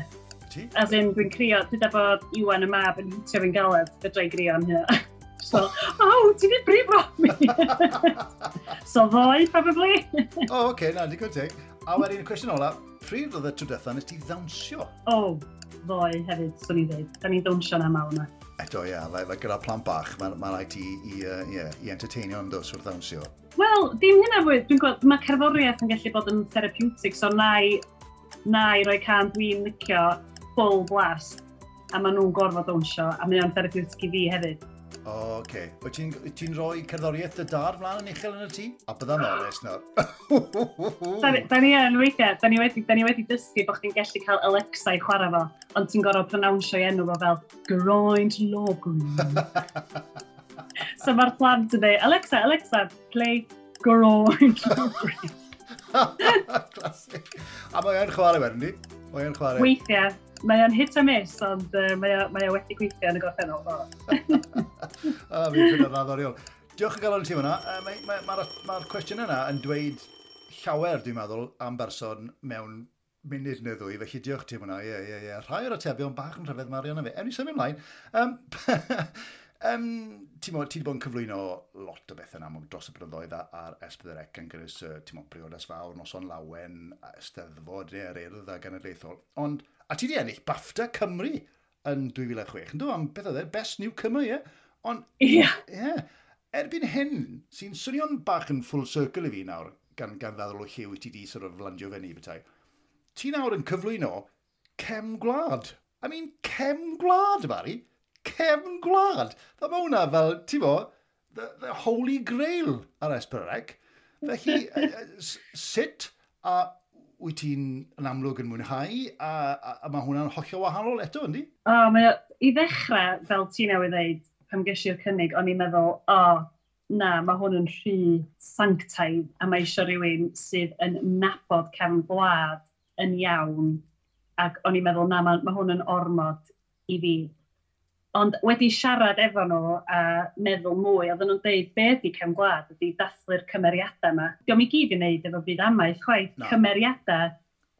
Ti? As in, dwi'n crio, dwi da bod Iwan y mab yn hitio fi'n galed, fedra i grio am hynna. so, oh, ti di brifo mi! so ddoe, probably. o, oh, oce, okay, na, digon teg. A wedyn, y cwestiwn ola, pryd oedd y trwetha nes ti ddawnsio? O, oh, ddoe hefyd, swn i'n dweud. Da ni'n dawnsio na mawn na. Eto, ie, yeah, like, like, gyda plant bach, mae'n ma rhaid i, i, uh, yeah, i entertainio yn dos wrth ddawnsio. Wel, dim hynna fwy. Dwi'n gweld, mae cerddoriaeth yn gallu bod yn therapeutic, so na i, na i roi can dwi'n licio full blast, a maen nhw'n gorfod dawnsio, a mae o'n therapeutic i fi hefyd. O, oce. Okay. Wyt ti'n ti, rhoi cerddoriaeth dy dar flaen yn uchel yn y tŷ? A bydda'n onest nawr. da ni yn weithiau, da ni wedi, da ni wedi dysgu bod chdi'n gallu cael Alexa i chwarae fo, ond ti'n gorfod pronawnsio i enw fo fel Groend Logwyn. so mae'r plant yn dweud, Alexa, Alexa, play Groend Logwyn. Classic. A mae'n chwarae wedyn ni? Mae'n chwarae. Weithiau mae o'n hit a miss, ond uh, mae, o, mae o wedi gweithio yn y gorffennol. a fi'n ffynd o'r radd. Diolch yn galon ti fyna. Mae'r mae, mae, mae, cwestiwn yna yn dweud llawer, dwi'n meddwl, am berson mewn munud neu ddwy, felly diolch ti hwnna. Ie, ie, ie. Rhai o'r atebion bach yn rhyfedd Marion na fe. Ewn ni symud ymlaen. Um, Um, ti'n mo, ti wedi bod yn cyflwyno lot o bethau am dros y blynyddoedd ar S4C yn gynnwys, uh, ti'n mo, briodas fawr, noson lawen, ysteddfod, neu yr urdd a genedlaethol. Ond, a ti wedi ennill BAFTA Cymru yn 2006, Yn ynddo? Am beth oedd e? Best New Cymru, ie? Ond, ie. Yeah. yeah. Erbyn hyn, sy'n swnio'n bach yn full circle i fi nawr, gan, gan feddwl o lle wyt ti di sort of landio fe ni bethau. Ti nawr yn cyflwyno cem gwlad. I mean, cem gwlad, Mari cefn gwlad. Da mae hwnna fel, ti bo, the, the holy grail ar Esperec. Felly, sut a wyt ti'n yn amlwg yn mwynhau a, a, a mae hwnna'n hollio wahanol eto, yndi? O, oh, mae i ddechrau, fel ti newydd dweud, pam ges cynnig, o'n i'n meddwl, o, oh, na, mae hwn yn rhy sanctaidd a mae eisiau rhywun sydd yn nabod cefn gwlad yn iawn ac o'n i'n meddwl, na, mae, mae hwn yn ormod i fi. Ond wedi siarad efo nhw a meddwl mwy, oedden nhw'n dweud be ydy cefn gwlad ydy dathlu'r cymeriadau yma. Diolch i gyd i wneud efo byd amaeth, chwaith, no. cymeriadau e-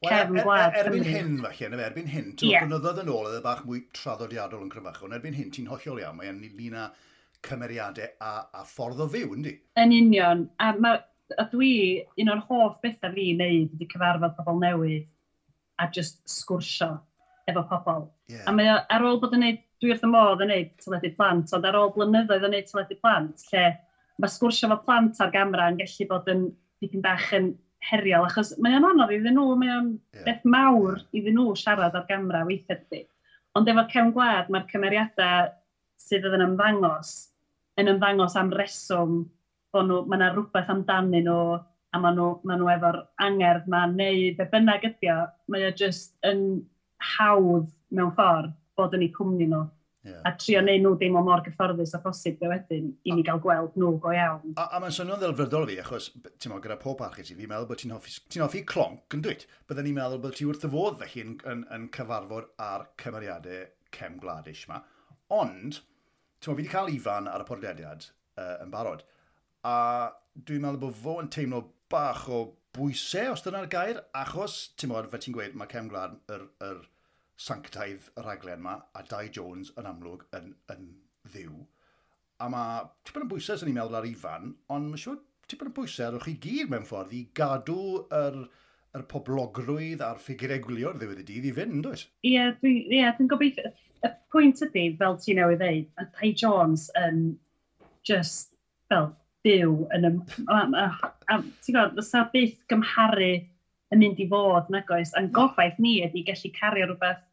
cefn er, gwlad. Er, erbyn hyn, falle, nef, erbyn hyn, ti'n yeah. blynyddoedd yn ôl, oedd e bach mwy traddodiadol yn Cryfach, ond erbyn hyn, ti'n hollol iawn, mae'n ynglyn â cymeriadau a, a ffordd o fyw, yndi? Yn union, a, ma, a dwi, un o'r hoff bethau fi wneud ydy cyfarfod pobl newydd a just sgwrsio efo pobl. Yeah. A mae ar ôl bod yn gwneud dwi wrth y modd yn neud teledu plant, ond ar ôl blynyddoedd yn neud teledu plant, lle mae sgwrsio fo plant ar gamra yn gallu bod yn dipyn bach yn heriol, achos mae o'n anodd iddyn nhw, mae o'n yeah. beth mawr iddyn nhw siarad ar gamra weithiau dydy. Ond efo cefn gwlad, mae'r cymeriadau sydd yn ymddangos, yn ymddangos am reswm, bod nhw, mae yna rhywbeth amdanyn nhw, a maen nhw, ma nhw efo'r angerdd ma, neu be bynnag ydi o, mae o jyst yn hawdd mewn ffordd bod yn eu cwmni nhw. Yeah. A trio neud nhw ddim o mor gyfforddus a phosib be wedyn i ni gael gweld nhw go iawn. A, a mae'n swnio'n ddelfrydol fi, achos ti'n meddwl, gyda pob archus i fi'n meddwl bod ti'n hoffi, ti hoffi clonc yn dweud. Byddwn ni'n meddwl bod ti wrth y fodd felly yn, yn, yn cyfarfod ar cymeriadau cem gwladus yma. Ond, ti'n meddwl, fi wedi cael Ifan ar y podlediad uh, yn barod. A dwi'n meddwl bod fo yn teimlo bach o bwysau, os dyna'r gair, achos, ti'n meddwl, fe ti'n gweud, mae cem gwlad yr, yr sanctaidd y rhaglen yma, a Dai Jones yn amlwg yn, yn ddiw. A mae tipyn yn bwysau sy'n ni'n meddwl ar Ifan, ond mae'n siŵr tipyn yn bwysau ar chi gyd mewn ffordd i gadw yr, yr poblogrwydd a'r ffigurau gwylio'r ddiwedd y dydd i fynd, oes? Ie, yeah, dwi'n yeah, dwi gobeithio... Y pwynt ydy, fel ti'n newydd ddeud, a Dai Jones yn just, fel, byw yn y... Ti'n gwybod, fysa byth gymharu yn mynd i fod, nag oes, a'n gobaith ni ydy gallu cario rhywbeth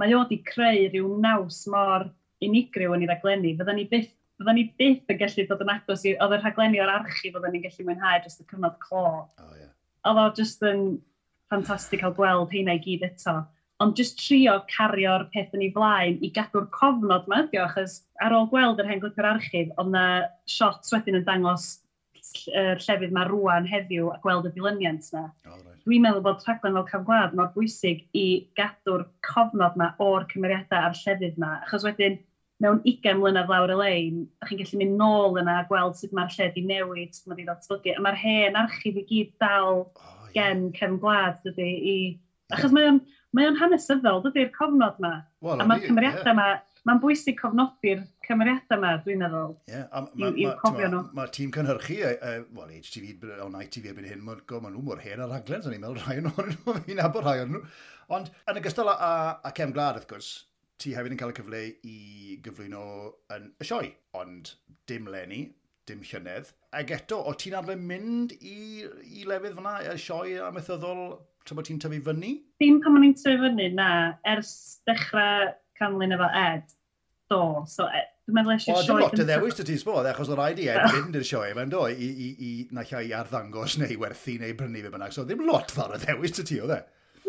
mae o wedi creu rhyw naws mor unigryw yn ei raglenni. Fydda ni byth Fydda ni byth yn gallu dod yn agos i... Oedd y rhaglenni o'r archif oedden ni'n gallu mwynhau jyst y cyfnod clo. Oh, yeah. Oedd o jyst yn ffantastig cael gweld heina i gyd eto. Ond jyst trio cario'r peth yn ei flaen i gadw'r cofnod yma ydio, achos ar ôl gweld yr hen glipio'r archif, oedd na shots wedyn yn dangos uh, llefydd mae rwan heddiw a gweld y dilyniant yna. Oh, right. Dwi'n meddwl bod rhaglen fel cam gwlad mor bwysig i gadw'r cofnod yma o'r cymeriadau a'r llefydd yma. Achos wedyn, mewn 20 mlynedd lawr y lein, a chi'n gallu mynd nôl yna a gweld sut mae'r lle di newid, sut mae di ddatblygu. A mae'r hen archif i gyd dal oh, yeah. gen cefn gwlad, dydy, i... Achos mae o'n, mae o'n hanesyddol, dydy'r cofnod yma. Well, a mae'r cymeriadau yma, yeah. mae'n bwysig cofnodi'r cymeriadau yma, dwi'n meddwl, yeah, i'w cofio nhw. Mae tîm cynhyrchu, uh, well, HTV, o'n ITV erbyn hyn, maen ma nhw mor hen ar raglen, o'n i'n meddwl rhai o'n nhw, fi'n abod rhai o'n nhw. Ond, yn ogystal â, â Cem Glad, wrth gwrs, ti hefyd yn cael y cyfle i gyflwyno yn y sioe, ond dim lenni, dim llynedd. Ac eto, o ti'n arfer mynd i, i lefydd fyna, y sioe amethyddol, tra bod ti'n tyfu fyny? Dim pan o'n i'n tyfu fyny, na. Ers dechrau canlyn efo Ed, do. So, e, dwi'n meddwl eisiau sioe... O, dim lot o ddewis dy ti sbod, achos o'r raid i Ed fynd i'r sioe fe'n do, i, i, i na llai arddangos neu werthu neu brynu fe bynnag. So, ddim lot fawr o ddewis dy ti, o dde.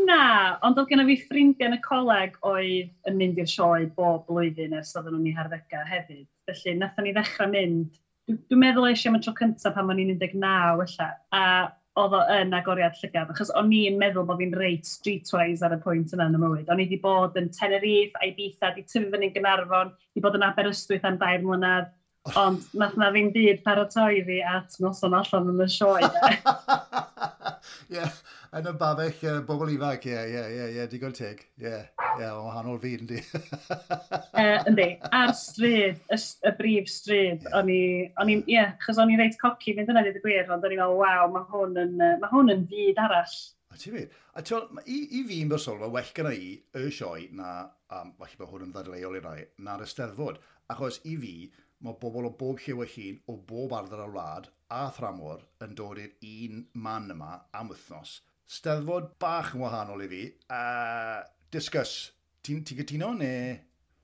Na, ond oedd gennym fi ffrindiau yn y coleg oedd yn mynd i'r sioe bob blwyddyn ers oedden nhw'n ei harddegau hefyd. Felly, nathon ni ddechrau mynd. Dwi'n meddwl eisiau am y tro cyntaf pan o'n i'n 19 felly. A oedd o yn agoriad llygad, achos o'n i'n meddwl bod fi'n reit streetwise ar y pwynt yna yn y mywyd. O'n i wedi bod yn Tenerife, Ibiza, di tyfu fyny'n Gynarfon, di bod yn Aberystwyth am dair mlynedd, oh. ond nath na ddim byd paratoi fi at noson allan yn y sioe. Ie yn y babell uh, bobl ifanc, ie, ie, ie, ie, digon teg. Ie, ie, o wahanol fi, yndi. uh, yndi, ar stryd, y, y brif stryd, o'n i, o'n i, ie, chos o'n i reit coci fynd yna, dweud y gwir, ond o'n i'n meddwl, waw, mae hwn yn, ma hwn yn fyd arall. A ti'n meddwl, a ti'n i, i fi yn bersonol, mae well gyda i y sioe na, a falle bod hwn yn ddadleol i rai, na'r ysteddfod. Achos i fi, mae bobl o bob lliw y hun, o bob ardal y wlad, a thramor yn dod i'r un man yma am wythnos steddfod bach yn wahanol i fi, Uh, discuss, ti'n ti gytuno ti neu...?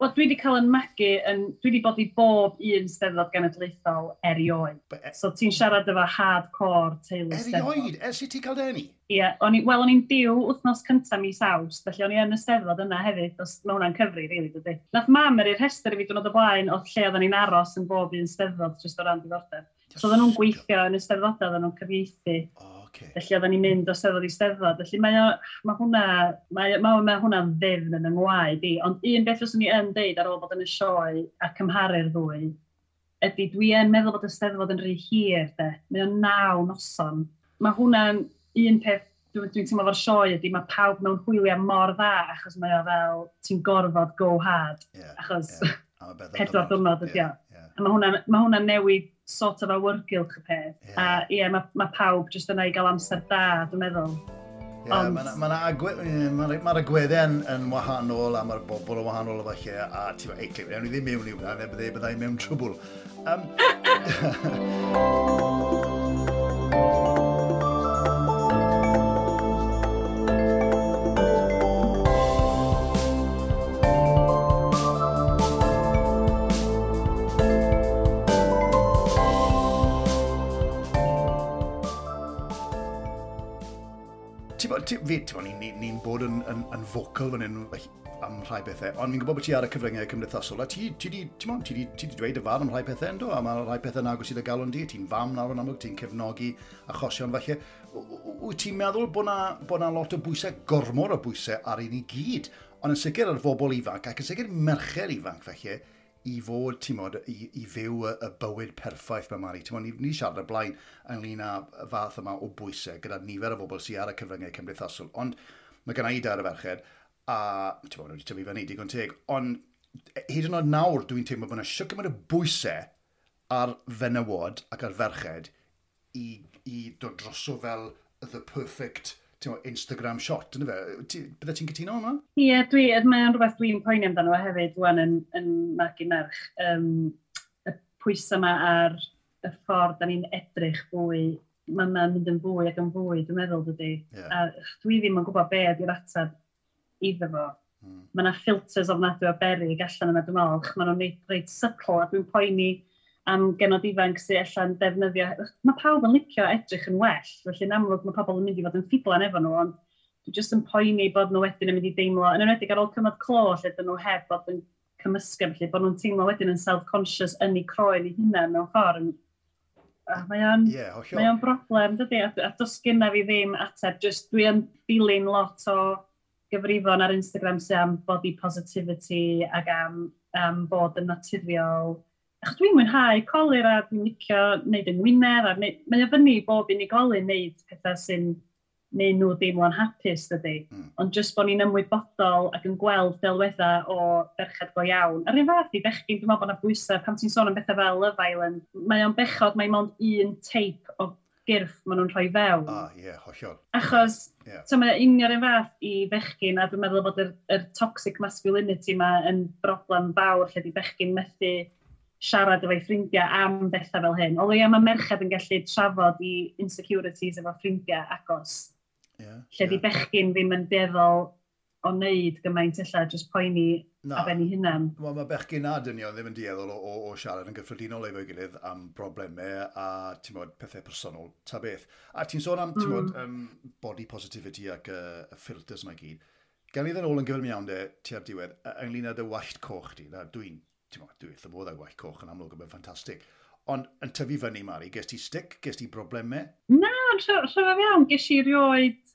Wel, dwi wedi cael yn magu, yn, dwi wedi bod i bob un steddfod genedlaethol erioed. But, e so ti'n siarad efo hardcore teulu steddfod. Erioed? Ers i ti cael denu? Ie, yeah, wel, o'n i'n diw wythnos cyntaf mis aws, felly o'n i yn y steddfod yna hefyd, os mae hwnna'n cyfri, rili, really, dydy. Nath mam yr i'r rhestr i fi dwi'n o blaen o lle oedden ni'n aros yn bob un steddfod, jyst o ran diddordeb. So oedden nhw'n gweithio yn y steddfodau, oedden nhw'n cyfieithu. Oh Okay. Felly oedden ni'n mynd o steddfod i steddfod. Felly mae, o, mae hwnna, mae, mae, mae hwnna'n ddefn yn yng ngwaed i. Ond un beth fyswn i yn deud ar ôl bod yn y sioe a cymharu'r ddwy, ydy dwi yn meddwl bod y steddfod yn rhy hir, de. Mae o'n naw noson. Mae hwnna'n un peth dwi'n dwi teimlo fo'r sioe ydy mae pawb mewn hwyliau mor dda achos mae o fel ti'n gorfod go hard yeah, achos yeah. pedwar diwrnod ydy o. A mae hwnna'n ma hwnna newid sort of awyrgylch y peth. Yeah. A ie, yeah, mae ma pawb jyst yna i gael amser da, dwi'n meddwl. Yeah, Ond... Mae yna ma, na, ma, na, yn wahanol a mae'r bobl yn wahanol o falle a ti'n meddwl, eicli, Ewn i ddim mewn i hwnna, neu byddai byddai mewn trwbl. Um... ti, fi, ti'n bod ni'n ni, ni bod yn, yn, yn focal fan hyn am rhai pethau, ond fi'n gwybod bod ti ar y cyfryngau cymdeithasol, a ti wedi dweud y fan am rhai pethau ynddo, a mae rhai pethau nag sydd y galw di, ti'n fam nawr yn amlwg, ti'n cefnogi achosion falle. Wyt ti'n meddwl bod na, bod na lot o bwysau, gormor o bwysau ar un i gyd, ond yn sicr ar fobl ifanc, ac yn sicr mercher ifanc felly, i fod, ti'n modd, i, i fyw y, y bywyd perffaith mae Mari. Ti'n modd, ni, ni siarad y blaen ynglyn â y fath yma o bwysau gyda nifer o bobl sy'n ar y cyfryngau cymdeithasol. Ond mae gen i dar y ferched, a ti'n modd, wedi tyfu fyny digon teg. Ond e, hyd yn oed nawr dwi'n teimlo bod yna siwc yma'r bwysau ar fenywod ac ar ferched i, i dod droso fel the perfect Instagram shot, yna fe. Bydde ti'n cytuno yma? Ie, yeah, dwi, er mae o'n rhywbeth dwi'n poeni amdano hefyd wan yn, yn magu merch. Um, y pwysau yma ar y ffordd da ni'n edrych fwy, mae'n ma mynd yn fwy ac yn fwy, dwi'n meddwl dydy. Yeah. A dwi ddim yn gwybod be ydy'r atab iddo fo. Mm. Mae yna filters ofnadwy o berig allan yna, dwi'n meddwl, mae nhw'n reit subtle a dwi'n poeni am genod ifanc sy'n allan defnyddio. Mae pawb yn licio edrych yn well, felly yn amlwg mae pobl yn mynd i fod yn ffiblan efo nhw, ond dwi jyst yn poeni bod nhw wedyn yn mynd i deimlo, yn enwedig ar ôl cyfnod clo, lle dyn nhw heb bod yn cymysgau, felly bod nhw'n teimlo wedyn yn self-conscious yn eu croen eu hunain mewn ffordd. Mae o'n yeah, mae broblem, dydy, a, a dos gynna fi ddim ateb, just dwi yn dilyn lot o gyfrifon ar Instagram sy'n am body positivity ac am, am bod yn naturiol, Ach, dwi'n mwynhau colir a dwi'n licio wneud yng Ngwynedd. a mae o fyny bob unigolyn wneud pethau sy'n neu nhw deimlo'n hapus dydy. Mm. Ond jyst bod ni'n ymwybodol ac yn gweld delweddau o berchad go iawn. Ar un fath i bechgyn, dwi'n meddwl bod yna bwysau pan ti'n sôn am bethau fel Love Island. Mae o'n bechod, mae mond un teip o gyrff maen nhw'n rhoi fewn. Ah, ie, yeah, hollol. Achos, yeah. so mae union un fath i bechgyn, a dwi'n meddwl bod yr, yr toxic masculinity yma yn broblem fawr lle di bechgyn methu siarad efo'i ffrindiau am bethau fel hyn. O leia mae merched yn gallu trafod i insecurities efo ffrindiau agos. Yeah, lle yeah. di bechgyn ddim yn deddol o wneud gymaint illa, jyst poeni Na. a ben i hunan. Mae ma bechgyn a dynion ddim yn dieddol o, o, o siarad yn gyffredinol efo'i gilydd am broblemau a mod, pethau personol, ta beth. A ti'n sôn am mm. mod, um, body positivity ac uh, y filters mae gyd. Gan i ddyn ôl yn gyfel iawn de, ti ar diwedd, ynglyn â dy wallt coch di, na, dwi'n Mo, dwi wrth y bod â gwaith coch yn amlwg, mae'n ffantastig. Ond yn tyfu fyny, Mari, ges ti stick, ges ti broblemau? Na, yn rhyfedd iawn, ges i rioed,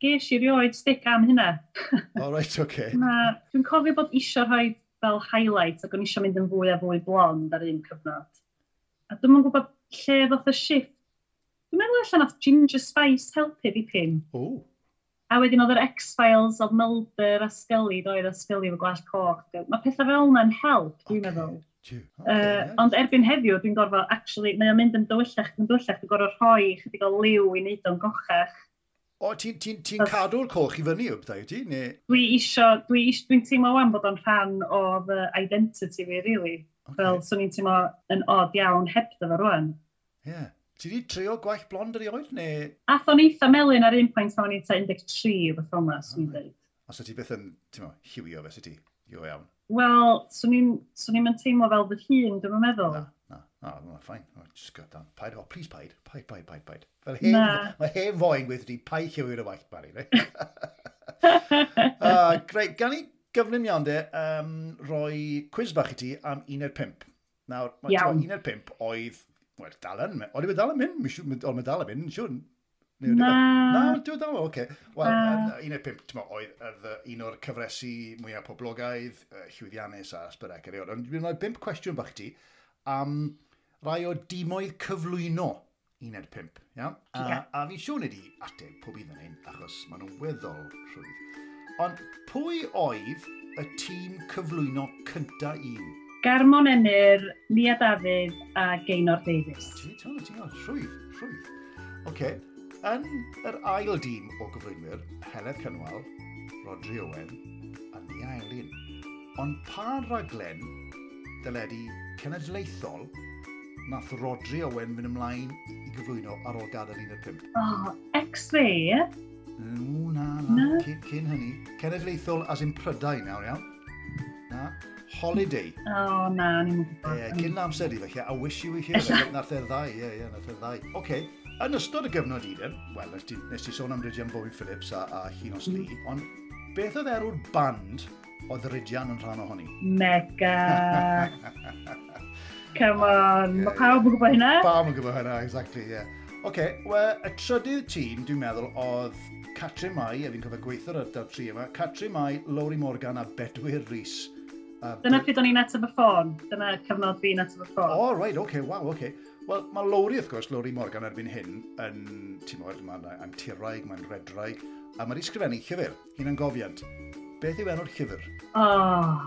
ges i rioed stick am hynna. O, reit, oce. Okay. Dwi'n cofio bod isio rhoi fel highlight, ac o'n isio mynd yn fwy a fwy blond ar un cyfnod. A dwi'n mwyn gwybod lle ddoth y shift. Dwi'n meddwl allan nath Ginger Spice helpu fi pum. O. A wedyn oedd yr X-Files, oedd Mulder a Scully, doedd a Scully fy glas coch. Mae pethau fel yna'n help, dwi'n meddwl. Okay, okay, uh, yes. Ond erbyn heddiw, dwi'n gorfod, actually, mae o'n mynd yn dywyllach, yn dywyllach, dwi'n gorfod rhoi chydig o liw i wneud o'n gochach. O, ti'n ti, ti, ti cadw'r coch i fyny o bethau, ti? Ne? Dwi isio, dwi isio, dwi'n teimlo wan bod o'n rhan o fy identity fi, really. Okay. Fel, swn i'n teimlo yn odd iawn heb dyfa rwan. Ie. Yeah. Ti wedi trio gwaith blond ar ei oed, neu...? Ath o'n eitha melun ar un pwynt pan o'n i'n 13, beth o'n mas, ni'n dweud. Os ydy beth yn, ti'n mo, hiwio fe, sydd ti? hiwio iawn. Wel, swn i'n mynd teimlo fel fy hun, dwi'n meddwl. Na, na, na, na, ffain. Just got down. Paid, oh, please paid, paid, paid, paid, paid. Fel hen, mae hen foen gweithio di pai hiwio'r waith, Barry, Mari. uh, ah, Greit, gan i gyflym iawn de, um, roi cwiz bach i ti am 1.5. 5. Er Nawr, mae 1 5 oedd Wel, dal yn mynd. Oedd i dal yn mynd? Oedd i dal yn mynd, siwr. Na. Na, dwi'n dal, oce. Wel, un o'r pimp, ti'n oedd un o'r cyfresu mwyaf poblogaidd, llwyddiannus a sbyrrac ar eod. Ond dwi'n rhoi bimp cwestiwn bach ti am rai o dimoedd cyflwyno un er ed pimp. Ia? A, yeah. a fi siŵr wedi ateb pob un yn hyn, achos maen nhw'n weddol rhwydd. Ond pwy oedd y tîm cyflwyno cynta un? Garmon Enir, Nia Dafydd a Gaynor Davies. Ti, ti, ti, rhwydd, rhwydd. Oce, okay. yn yr ail dîm o gyflwynwyr, Heledd Cynwal, Rodri Owen a Nia Elin. Ond pa raglen dyledu cenedlaethol nath Rodri Owen fynd ymlaen i gyflwyno ar ôl gadael un o'r pimp? Oh, X-ray, ie? No, na, na, no. Cyn, cyn hynny. Cenedlaethol as in prydau nawr iawn. Na, Holiday. O, oh, na, ni'n gwybod. Ie, cyn amser i felly, I wish you were here. Ella. nath e'r ddau, ie, ie, nath e'r ddau. Oce, okay. yn ystod y gyfnod un, wel, nes ti, nes ti sôn am Rydian Bowie Phillips a, a Hinos mm. Lee, ond beth oedd erw'r band oedd Rydian yn rhan ohoni? Mega! Come on, yeah, mae pawb yn gwybod hynna? Pawb yn gwybod hynna, exactly, ie. Yeah. Oce, okay, wel, y trydydd tîm, dwi'n meddwl, oedd Catrin Mai, a fi'n cofio gweithio gweithio'r ardal tri yma, Catrin Mai, Lowry Morgan a Bedwyr Rhys. Uh, Dyna pryd o'n i'n ateb y ffôn. Dyna cyfnod fi'n ateb y ffôn. O, oh, right, oce, okay, wow, oce. Okay. Wel, mae Lowry, wrth gwrs, Lowry Morgan erbyn hyn, yn, ti'n er modd, mae'n antiraig, mae'n redraig, a mae wedi sgrifennu llyfr, hi'n angofiant. Beth yw enw'r llyfr? Oh.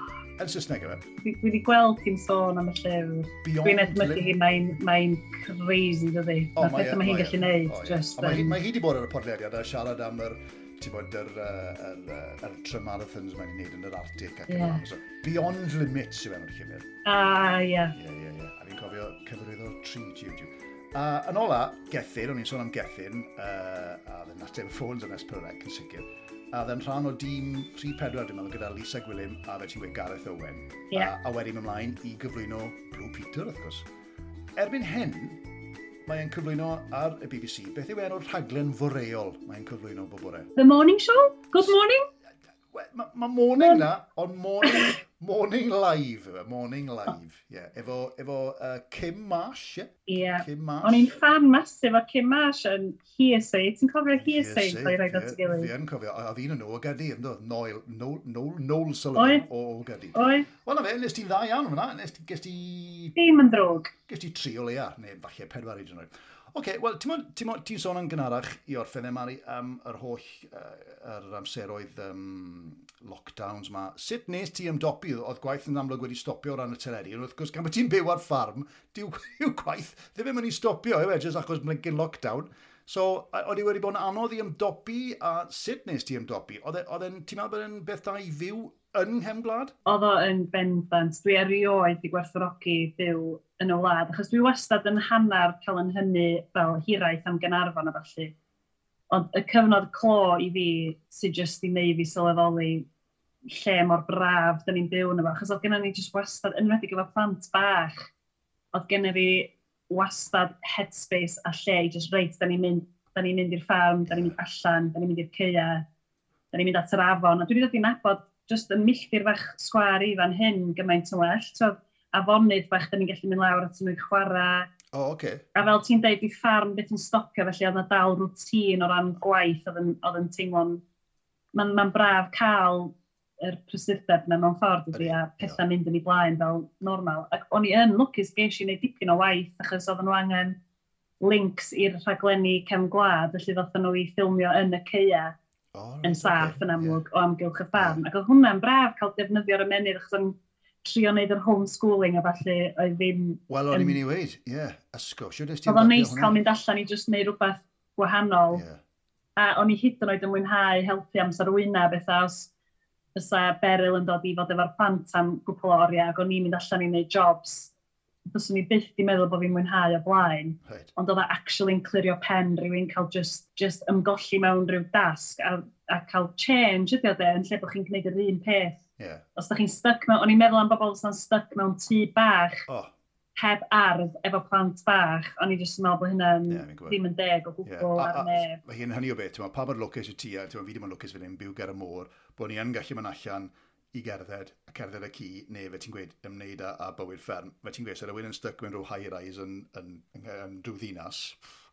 Yn Saesneg yma? E? Dwi wedi gweld hi'n sôn am y llyfr. Dwi'n edmygu hi, mae'n mae crazy, dydi. Oh, mae e, hi'n gallu e. neud. Oh, yeah. Just, um... Mae hi wedi bod ar y podlediad a siarad am yr er bod, yr, uh, yr, uh, yr try marathons mae'n gwneud yn yr Arctic ac yeah. yn so, Beyond Limits yw enw'r llyfr. Ah, ie. Ie, ie, ie. A fi'n cofio cyfrwyddo tri YouTube. A yn ola, Gethin, o'n i'n sôn am Gethin, uh, a ddyn nateb y ffôns yn Esperec yn sicr, a ddyn rhan o dîm 3-4 dwi'n meddwl gyda Lisa Gwilym a fe ti'n gweud Gareth Owen. Yeah. A, a wedyn ymlaen i gyflwyno Blue Peter, wrth gwrs. Erbyn hyn, mae'n cyflwyno ar y BBC. Beth yw enw'r rhaglen foreol mae'n cyflwyno bob bore? The Morning Show? Good Morning? Mae ma morning na, ond morning, morning live. E, morning live, ie. Yeah. Efo, efo uh, Kim Marsh, ie. Yeah. Ie. Kim Marsh. O'n i'n fan masif o Kim Marsh yn Hearsay. Ti'n cofio Hearsay? Hearsay, ie. Fi yn cofio. A fi'n yn o gadi, ynddo? Noel, Noel, Noel, Noel Sullivan o o gadi. Oi. Wel na fe, nes ti dda iawn fyna. Nes ti... Dim yn ddrwg. Ges ti tri o leia, neu falle pedwar i dyn nhw. Oce, okay, wel, ti'n sôn yn gynharach i orffen e, Mari, am yr holl, uh, yr amseroedd um, lockdowns ma. Sut nes ti ymdopi? Oedd gwaith yn amlwg wedi stopio o ran y teledu. Ond wrth gwrs, gan bod ti'n byw ar ffarm, diw gwaith ddim yn mynd i stopio, ewe, jyst achos blinkin lockdown. So, oedd wedi bod yn anodd i ymdopi, a sut nes ti ymdopi? Oedd e, e'n, ti'n meddwl bod e'n beth da i fyw yng Nghefn Gwlad? Oedd o yn bendant. Dwi erioed i gwerthorogi byw yn y wlad, achos dwi wastad yn hanner cael yn hynny fel hiraeth am Gynarfon a falle. Ond y cyfnod clo i fi sydd jyst i neu fi sylweddoli lle mor braf dyn ni'n byw yn efo, achos oedd gennym ni jyst wastad, enwedig efo plant bach, oedd gennym fi wastad headspace a lle i just reit, da ni'n mynd, da ni'n mynd i'r ffarm, da ni'n mynd allan, da ni'n mynd i'r ceia, da ni'n mynd at yr afon, a dwi wedi dod i nabod just y milltir fach sgwar i fan hyn gymaint yn well. So, afonydd bach, da ni'n gallu mynd lawr at nhw'n chwarae. O, oh, okay. A fel ti'n deud, di ffarm beth yn stopio, felly oedd na dal rŵtín o ran gwaith oedd yn teimlo'n... Mae'n ma braf cael yr prysurdeb yna mewn ffordd ydy, a pethau mynd yn ei blaen fel normal. Ac o'n i yn lwcus ges i wneud dipyn o waith, achos oedd nhw angen links i'r rhaglenni cefn gwlad, felly ddoth nhw i ffilmio yn y ceia oh, yn saff yn amlwg yeah. o amgylch y ffarm. Yeah. Ac oedd hwnna'n braf cael defnyddio'r ymenydd achos o'n trio wneud yr homeschooling a falle oedd ddim... Wel, o'n i'n mynd i weid, ie, yeah. ysgo. Oedd o'n neis cael mynd allan i just wneud rhywbeth gwahanol. Yeah. A o'n i hyd yn oed yn mwynhau helpu amser wyna beth os fysa Beryl yn dod i fod efo'r plant am gwpl o oriau ac o'n i'n mynd allan i wneud jobs byswn i byth di meddwl bod fi'n mwynhau o blaen, right. ond oedd e actually'n clirio pen rhywun cael just, just ymgolli mewn rhyw dasg a, a cael change ydi o de, yn lle bod chi'n gwneud yr un peth. Yeah. Os da chi'n stuck mewn, o'n i'n meddwl am bobl sy'n stuck mewn tŷ bach, oh. heb ardd, efo plant bach, o'n i'n just yn meddwl bod hynna'n yeah, ddim yn deg o gwbl yeah. ar neb. Mae hi'n hynny o beth, pa mae'r lwcus y tŷ, fi ddim yn lwcus fan hyn, byw ger y môr, bod ni yn gallu mynd allan, i gerdded, a cerdded y cu, neu fe ti'n gweud ymwneud â, â bywyd fferm. Fe ti'n gweud, so rhywun yn styc mewn rhyw high-rise yn, yn, yn, yn rhyw ddinas,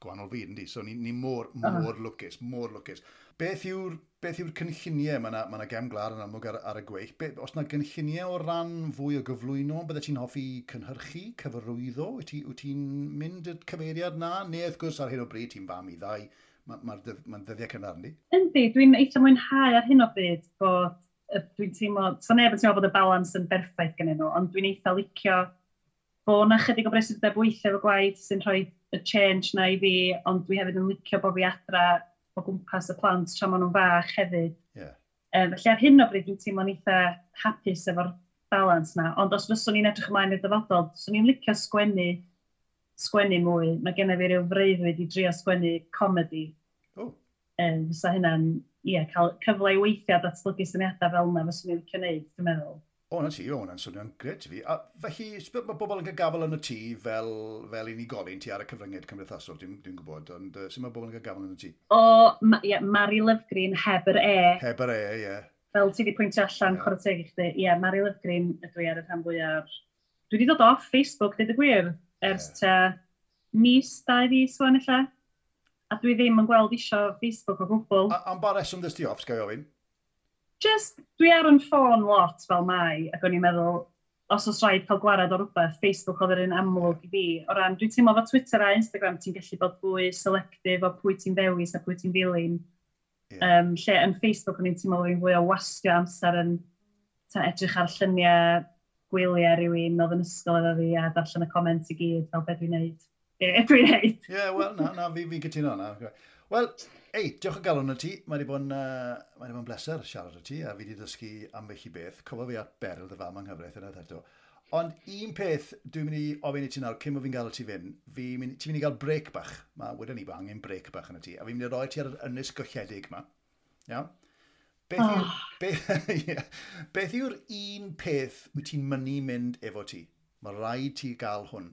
gwahanol fyd, yndi? So ni, ni mor, mor uh. lwcus, mor lwcus. Beth yw'r beth yw'r cynlluniau mae yna ma gem glar yn amlwg ar, ar y gweill? Be, os yna gynlluniau o ran fwy o gyflwyno, byddai ti'n hoffi cynhyrchu, cyfarwyddo? Wyt ti'n ti mynd y cyfeiriad na? Neu wrth gwrs ar hyn o bryd ti'n fam i ddau, mae'r ma, ma, ma dyddiau cynnar ni? Yndi, dwi'n eitha mwynhau ar hyn o bryd bod dwi'n teimlo, so neb yn teimlo bod y balans yn berffaith gen nhw, ond dwi'n eitha licio bod yna chydig o bresurdeb weithio efo gwaith sy'n rhoi y change na i fi, ond dwi hefyd yn licio bod fi adra o gwmpas y plant tra maen nhw'n fach hefyd. Yeah. Um, felly ar hyn o bryd dwi'n teimlo'n eitha hapus efo'r balans na, ond os fyswn i'n edrych ymlaen i'r dyfodol, swn i'n licio sgwennu, sgwennu mwy. Mae genna fi ryw freuddwyd i drio sgwennu comedi. Oh. Um, fysa hynna'n ie, cael cyfle i weithio datblygu syniadau fel yna fyswn i'n cynnig, dwi'n meddwl. O, na ti, o, hwnna'n swnio'n gret i fi. A felly, sbeth mae bobl yn cael gafel yn y tŷ fel, fel unigolyn, ti ar y cyfryngau cymdeithasol, dwi'n dwi gwybod, ond uh, sut mae bobl yn cael gafel yn y tŷ? O, ma, yeah, Mari Lyfgrin heb yr e. Heb yr e, ie. Yeah. Fel ti wedi pwyntio allan, yeah. chwarae teg i chdi, ie, yeah, Mari Lyfgrin ydw i ar y rhan fwyaf. Dwi wedi dod off Facebook, dweud y gwir, ers yeah. ta mis, dau fi, swan illa a dwi ddim yn gweld isio Facebook o gwbl. Am ba reswm ddys ti off, sgai ofyn? Just, dwi ar yn ffôn lot fel mai, ac o'n i'n meddwl, os oes rhaid cael gwared o rhywbeth, Facebook oedd yr un amlwg i fi. O ran, dwi'n teimlo fo Twitter a Instagram, ti'n gallu bod fwy selectif o pwy ti'n ddewis a pwy ti'n ddilyn. Yeah. Um, lle yn Facebook, o'n i'n teimlo fi'n fwy o wastio amser yn ta, edrych ar lluniau gwyliau rhywun oedd yn ysgol efo fi a darllen y comment i gyd fel beth dwi'n neud. dwi'n neud. Ie, yeah, wel, na, na, fi, fi gytuno na. Wel, ei, diolch o galon y ti. Mae wedi bod yn uh, bleser siarad y ti, a fi wedi dysgu ambell i beth. Cofo fi at berl dy fam yng Nghyfraith yn edrych. Ond un peth dwi'n mynd i ofyn i ti nawr, cyn o fi'n gael ti fynd, fi ti'n mynd i gael brec bach. Mae wedyn ni angen brec bach yn y ti. A fi'n mynd i roi ti ar yr ynys golledig yma. Iawn? Beth yw'r oh. Ah. beth, yeah. beth yw'r un peth wyt ti'n mynd efo ti? Mae rhaid ti gael hwn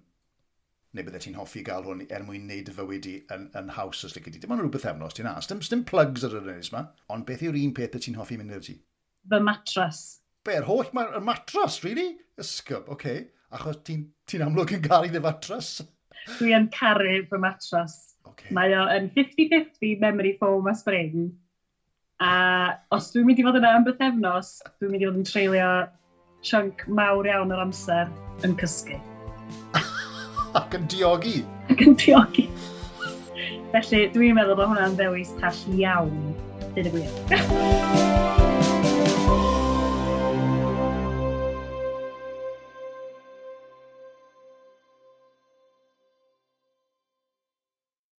neu bydde ti'n hoffi gael hwn er mwyn neud y fywyd i yn, yn haws os lygu di. Dim ond rhywbeth efnos ti'n as. Dim, dim plugs ar yr ennill yma, ond beth yw'r un peth y ti'n hoffi mynd i'r ti? Fy matras. Be, yr holl ma y matras, really? Ysgwb, oce. Okay. Achos ti'n ti amlwg yn caru dy matras. Dwi yn caru fy matras. Okay. Mae o yn 50-50 memory foam a spring. A os dwi'n mynd i fod yna am bythefnos, dwi'n mynd i fod yn treulio chunk mawr iawn o'r amser yn cysgu. Ac yn diogi. Ac yn diogi. Felly, dwi'n meddwl bod hwnna'n ddewis tall iawn. Dyd y gwir.